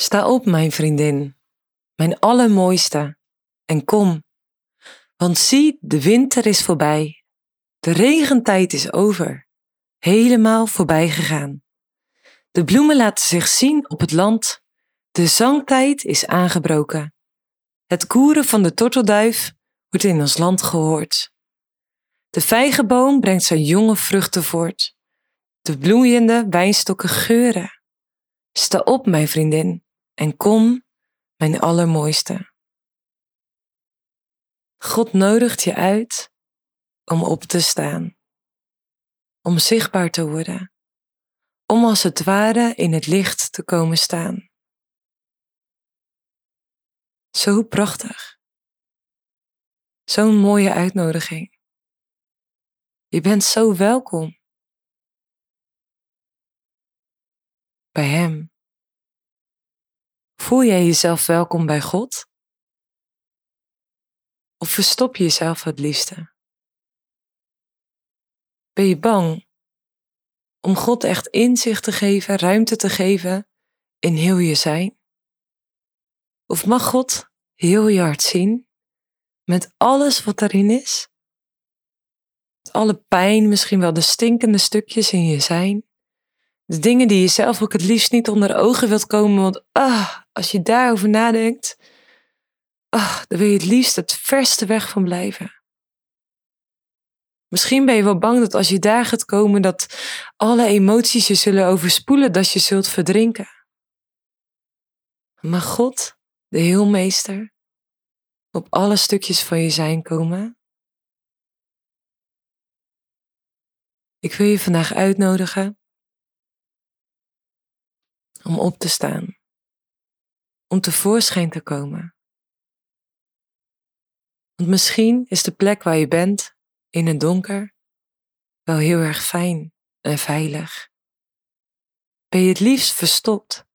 Sta op, mijn vriendin, mijn allermooiste, en kom. Want zie, de winter is voorbij, de regentijd is over, helemaal voorbij gegaan. De bloemen laten zich zien op het land, de zangtijd is aangebroken. Het koeren van de tortelduif wordt in ons land gehoord. De vijgenboom brengt zijn jonge vruchten voort. De bloeiende wijnstokken geuren. Sta op, mijn vriendin, en kom, mijn allermooiste. God nodigt je uit om op te staan, om zichtbaar te worden, om als het ware in het licht te komen staan. Zo prachtig. Zo'n mooie uitnodiging. Je bent zo welkom bij Hem. Voel jij jezelf welkom bij God? Of verstop je jezelf het liefste? Ben je bang om God echt inzicht te geven, ruimte te geven in heel je zijn? Of mag God heel je hart zien met alles wat erin is? Alle pijn, misschien wel de stinkende stukjes in je zijn. De dingen die je zelf ook het liefst niet onder ogen wilt komen, want ah, als je daarover nadenkt, ah, dan wil je het liefst het verste weg van blijven. Misschien ben je wel bang dat als je daar gaat komen, dat alle emoties je zullen overspoelen, dat je zult verdrinken. Maar God, de Heelmeester, op alle stukjes van je zijn komen. Ik wil je vandaag uitnodigen om op te staan, om tevoorschijn te komen. Want misschien is de plek waar je bent, in het donker, wel heel erg fijn en veilig. Ben je het liefst verstopt,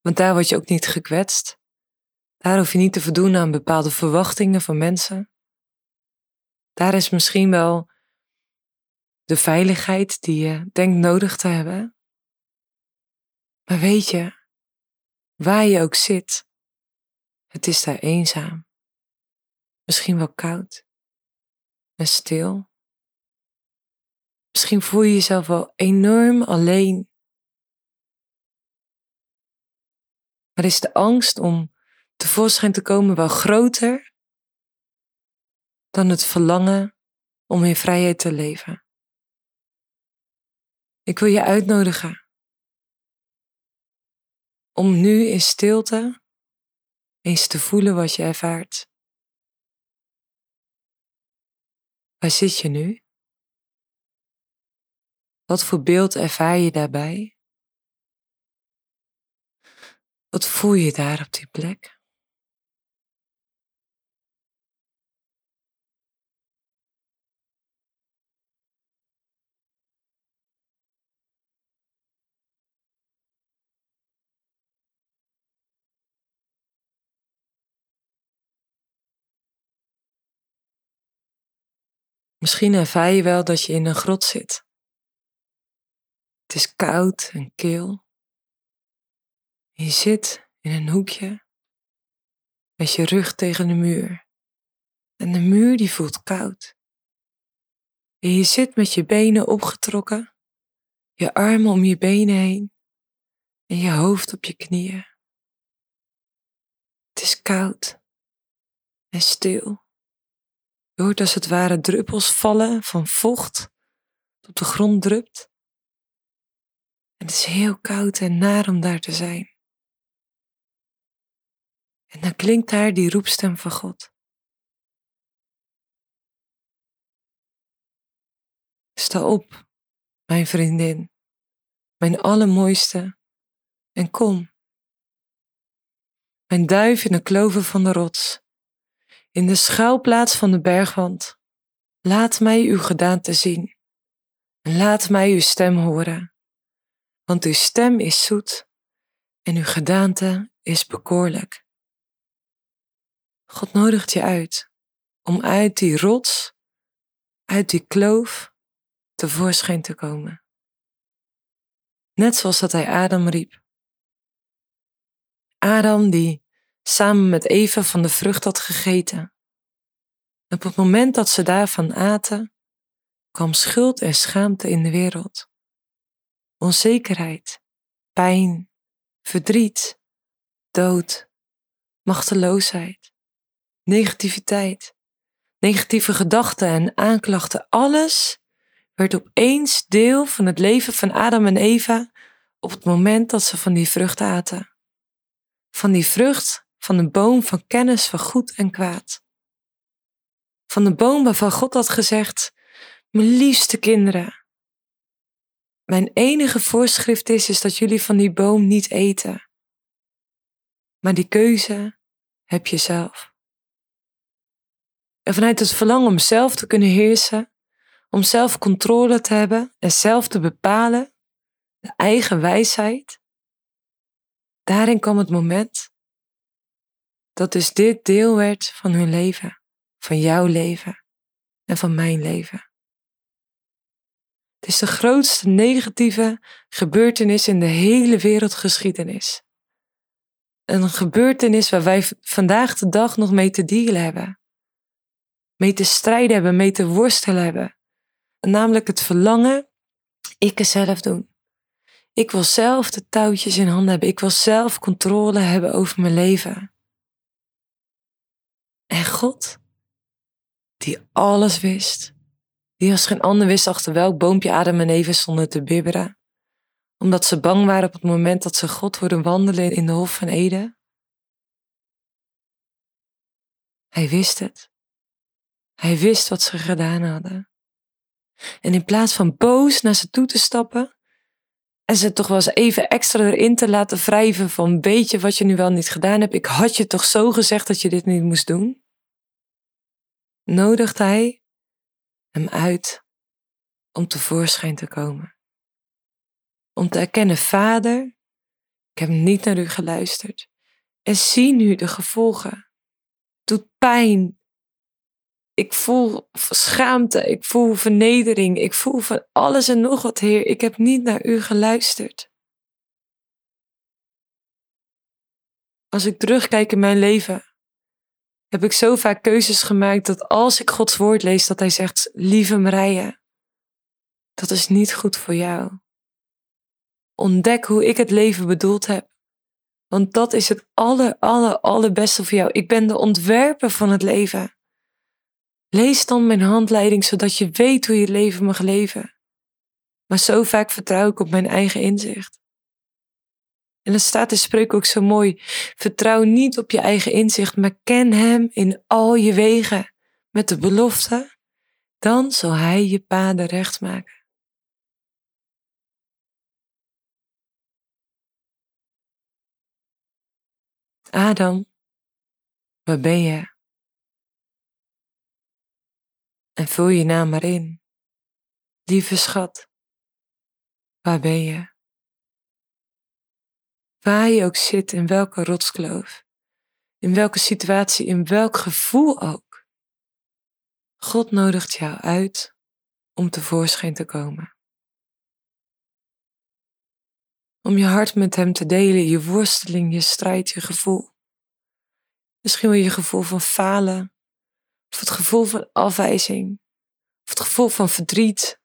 want daar word je ook niet gekwetst. Daar hoef je niet te voldoen aan bepaalde verwachtingen van mensen. Daar is misschien wel de veiligheid die je denkt nodig te hebben. Maar weet je, waar je ook zit, het is daar eenzaam. Misschien wel koud en stil. Misschien voel je jezelf wel enorm alleen. Maar is de angst om tevoorschijn te komen wel groter dan het verlangen om in vrijheid te leven? Ik wil je uitnodigen om nu in stilte eens te voelen wat je ervaart. Waar zit je nu? Wat voor beeld ervaar je daarbij? Wat voel je daar op die plek? Misschien ervaar je wel dat je in een grot zit. Het is koud en kil. je zit in een hoekje met je rug tegen de muur. En de muur die voelt koud. En je zit met je benen opgetrokken, je armen om je benen heen en je hoofd op je knieën. Het is koud en stil. Je hoort als het ware druppels vallen van vocht dat op de grond drupt. En het is heel koud en naar om daar te zijn. En dan klinkt daar die roepstem van God. Sta op, mijn vriendin, mijn allermooiste, en kom. Mijn duif in de kloven van de rots in de schuilplaats van de bergwand. Laat mij uw gedaante zien en laat mij uw stem horen, want uw stem is zoet en uw gedaante is bekoorlijk. God nodigt je uit om uit die rots, uit die kloof, tevoorschijn te komen. Net zoals dat hij Adam riep. Adam die samen met Eva van de vrucht had gegeten. Op het moment dat ze daarvan aten, kwam schuld en schaamte in de wereld. Onzekerheid, pijn, verdriet, dood, machteloosheid, negativiteit, negatieve gedachten en aanklachten, alles werd opeens deel van het leven van Adam en Eva op het moment dat ze van die vrucht aten. Van die vrucht van de boom van kennis van goed en kwaad. Van de boom waarvan God had gezegd: Mijn liefste kinderen. Mijn enige voorschrift is, is dat jullie van die boom niet eten. Maar die keuze heb je zelf. En vanuit het verlangen om zelf te kunnen heersen, om zelf controle te hebben en zelf te bepalen, de eigen wijsheid, daarin kwam het moment dat dus dit deel werd van hun leven, van jouw leven en van mijn leven. Het is de grootste negatieve gebeurtenis in de hele wereldgeschiedenis. Een gebeurtenis waar wij vandaag de dag nog mee te dealen hebben. Mee te strijden hebben, mee te worstelen hebben. Namelijk het verlangen, ik het zelf doen. Ik wil zelf de touwtjes in handen hebben. Ik wil zelf controle hebben over mijn leven. En God, die alles wist, die als geen ander wist achter welk boompje Adam en Eva stonden te bibberen, omdat ze bang waren op het moment dat ze God hoorden wandelen in de Hof van Eden. Hij wist het. Hij wist wat ze gedaan hadden. En in plaats van boos naar ze toe te stappen en ze toch wel eens even extra erin te laten wrijven van weet je wat je nu wel niet gedaan hebt, ik had je toch zo gezegd dat je dit niet moest doen, nodigt hij hem uit om tevoorschijn te komen. Om te erkennen, Vader, ik heb niet naar u geluisterd. En zie nu de gevolgen. doet pijn, ik voel schaamte, ik voel vernedering, ik voel van alles en nog wat, Heer. Ik heb niet naar U geluisterd. Als ik terugkijk in mijn leven, heb ik zo vaak keuzes gemaakt dat als ik Gods woord lees, dat Hij zegt, lieve Marije, dat is niet goed voor jou. Ontdek hoe ik het leven bedoeld heb. Want dat is het aller, aller, allerbeste voor jou. Ik ben de ontwerper van het leven. Lees dan mijn handleiding zodat je weet hoe je leven mag leven. Maar zo vaak vertrouw ik op mijn eigen inzicht. En het staat in spreuk ook zo mooi. Vertrouw niet op je eigen inzicht, maar ken Hem in al je wegen. Met de belofte, dan zal Hij je paden recht maken. Adam, waar ben je? En vul je naam maar in. Lieve schat, waar ben je? Waar je ook zit, in welke rotskloof, in welke situatie, in welk gevoel ook. God nodigt jou uit om tevoorschijn te komen. Om je hart met Hem te delen, je worsteling, je strijd, je gevoel. Misschien wel je gevoel van falen, of het gevoel van afwijzing. Of het gevoel van verdriet.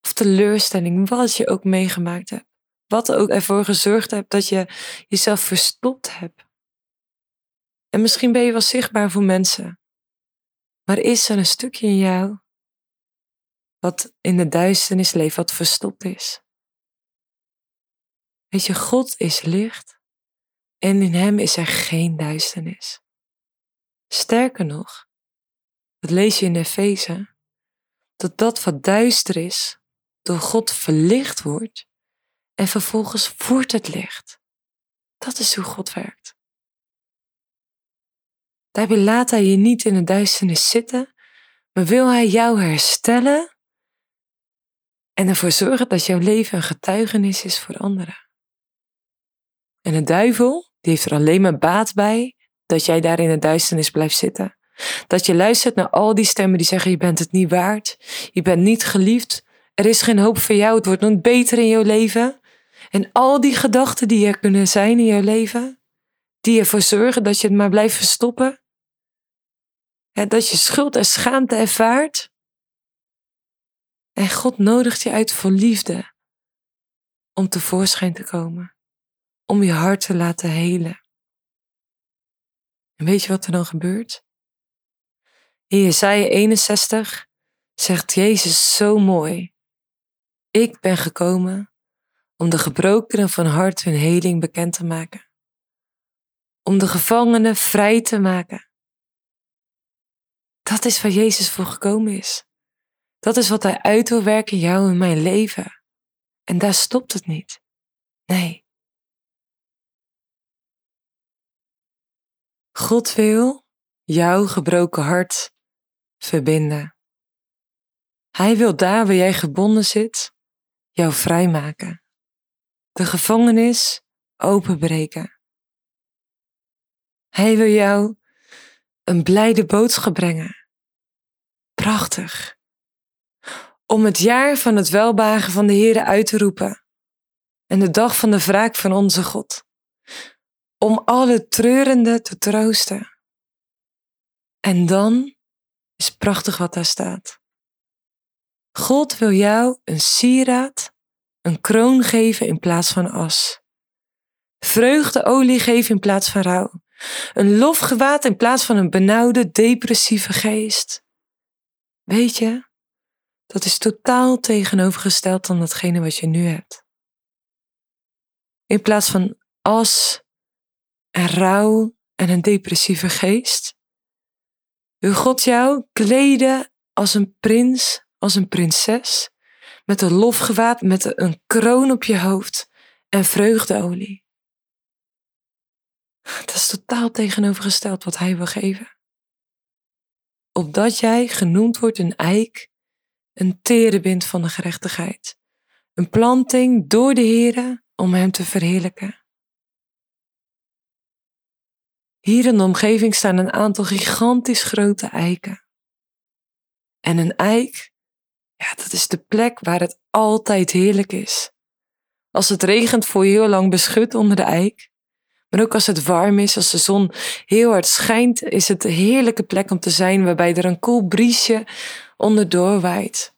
Of teleurstelling, wat je ook meegemaakt hebt. Wat ook ervoor gezorgd hebt dat je jezelf verstopt hebt. En misschien ben je wel zichtbaar voor mensen. Maar is er een stukje in jou wat in de duisternis leeft, wat verstopt is? Weet je, God is licht en in Hem is er geen duisternis. Sterker nog, dat lees je in Efeze, dat dat wat duister is, door God verlicht wordt en vervolgens wordt het licht. Dat is hoe God werkt. Daarbij laat hij je niet in de duisternis zitten, maar wil hij jou herstellen en ervoor zorgen dat jouw leven een getuigenis is voor anderen. En de duivel, die heeft er alleen maar baat bij dat jij daar in de duisternis blijft zitten. Dat je luistert naar al die stemmen die zeggen: Je bent het niet waard, je bent niet geliefd, er is geen hoop voor jou, het wordt nooit beter in jouw leven. En al die gedachten die er kunnen zijn in jouw leven, die ervoor zorgen dat je het maar blijft verstoppen? dat je schuld en schaamte ervaart? En God nodigt je uit voor liefde om tevoorschijn te komen, om je hart te laten helen. En weet je wat er dan gebeurt? Jesaja 61 zegt Jezus zo mooi: Ik ben gekomen om de gebrokenen van hart hun heling bekend te maken, om de gevangenen vrij te maken. Dat is waar Jezus voor gekomen is. Dat is wat Hij uit wil werken in jou en mijn leven. En daar stopt het niet. Nee. God wil jouw gebroken hart verbinden. Hij wil daar waar jij gebonden zit, jou vrijmaken. De gevangenis openbreken. Hij wil jou een blijde boodschap brengen. Prachtig. Om het jaar van het welbagen van de Heere uit te roepen. En de dag van de wraak van onze God. Om alle treurenden te troosten. En dan is prachtig wat daar staat. God wil jou een sieraad, een kroon geven in plaats van as. Vreugdeolie geven in plaats van rouw. Een lofgewaad in plaats van een benauwde, depressieve geest. Weet je, dat is totaal tegenovergesteld dan datgene wat je nu hebt. In plaats van as en rouw en een depressieve geest, wil God jou kleden als een prins, als een prinses, met een lofgewaad, met een kroon op je hoofd en vreugdeolie. Dat is totaal tegenovergesteld wat hij wil geven. Opdat jij genoemd wordt een eik, een terebind van de gerechtigheid, een planting door de Here om hem te verheerlijken. Hier in de omgeving staan een aantal gigantisch grote eiken. En een eik, ja, dat is de plek waar het altijd heerlijk is. Als het regent, je heel lang beschut onder de eik. Maar ook als het warm is, als de zon heel hard schijnt, is het een heerlijke plek om te zijn waarbij er een koel briesje onderdoor waait.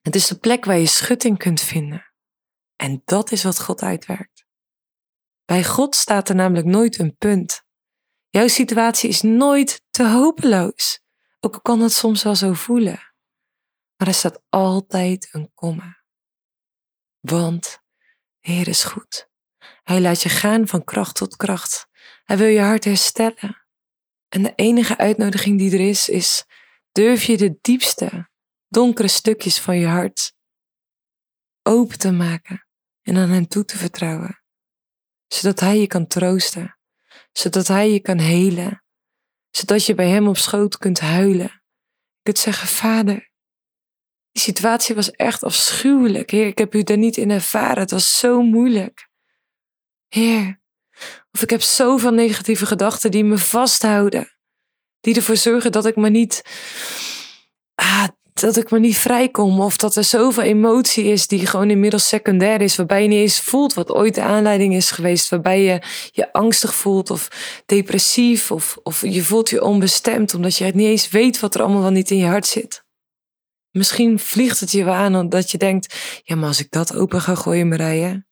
Het is de plek waar je schutting kunt vinden. En dat is wat God uitwerkt. Bij God staat er namelijk nooit een punt. Jouw situatie is nooit te hopeloos, ook al kan dat soms wel zo voelen. Maar er staat altijd een komma. Want Heer is goed. Hij laat je gaan van kracht tot kracht. Hij wil je hart herstellen. En de enige uitnodiging die er is, is: durf je de diepste, donkere stukjes van je hart open te maken en aan Hem toe te vertrouwen, zodat Hij je kan troosten, zodat Hij je kan helen, zodat je bij Hem op schoot kunt huilen. Je kunt zeggen: Vader, die situatie was echt afschuwelijk. Heer, ik heb u daar niet in ervaren. Het was zo moeilijk. Heer, of ik heb zoveel negatieve gedachten die me vasthouden, die ervoor zorgen dat ik me niet, ah, dat ik me niet vrijkom, of dat er zoveel emotie is die gewoon inmiddels secundair is, waarbij je niet eens voelt wat ooit de aanleiding is geweest, waarbij je je angstig voelt of depressief, of, of je voelt je onbestemd, omdat je het niet eens weet wat er allemaal wel niet in je hart zit. Misschien vliegt het je wel aan omdat je denkt, ja, maar als ik dat open ga gooien, Marije,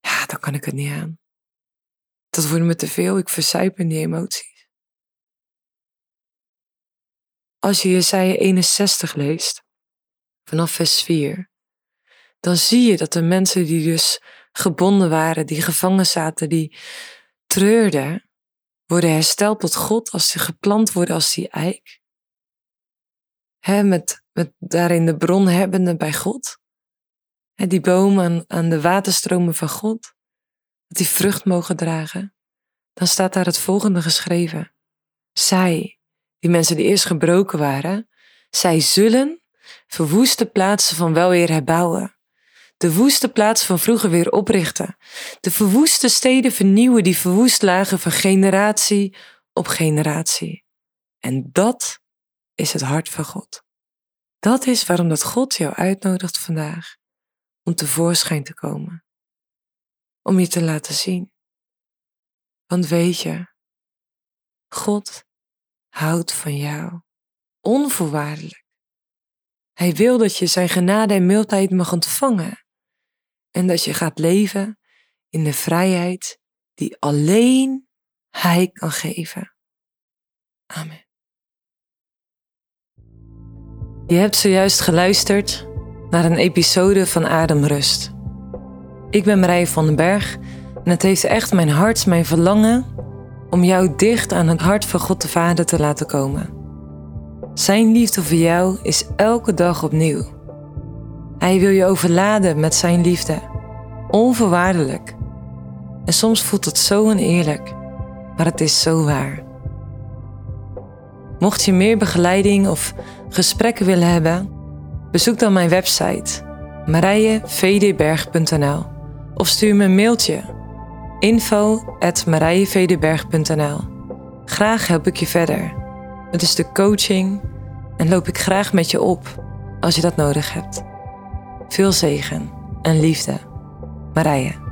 ja, dan kan ik het niet aan. Dat wordt me te veel, ik verzuip in die emoties. Als je Jesaja 61 leest, vanaf vers 4, dan zie je dat de mensen die dus gebonden waren, die gevangen zaten, die treurden, worden hersteld tot God als ze geplant worden als die eik. He, met, met daarin de bron hebbende bij God die bomen aan, aan de waterstromen van God, dat die vrucht mogen dragen, dan staat daar het volgende geschreven. Zij, die mensen die eerst gebroken waren, zij zullen verwoeste plaatsen van wel weer herbouwen. De woeste plaatsen van vroeger weer oprichten. De verwoeste steden vernieuwen die verwoest lagen van generatie op generatie. En dat is het hart van God. Dat is waarom dat God jou uitnodigt vandaag om tevoorschijn te komen. Om je te laten zien. Want weet je, God houdt van jou onvoorwaardelijk. Hij wil dat je zijn genade en mildheid mag ontvangen en dat je gaat leven in de vrijheid die alleen Hij kan geven. Amen. Je hebt zojuist geluisterd naar een episode van Ademrust. Ik ben Marije van den Berg en het heeft echt mijn hart, mijn verlangen om jou dicht aan het hart van God de Vader te laten komen. Zijn liefde voor jou is elke dag opnieuw. Hij wil je overladen met zijn liefde, onvoorwaardelijk. En soms voelt het zo oneerlijk, maar het is zo waar. Mocht je meer begeleiding of gesprekken willen hebben, bezoek dan mijn website marijevdberg.nl of stuur me een mailtje info@marijevdberg.nl. Graag help ik je verder. Het is de coaching en loop ik graag met je op als je dat nodig hebt. Veel zegen en liefde. Marije.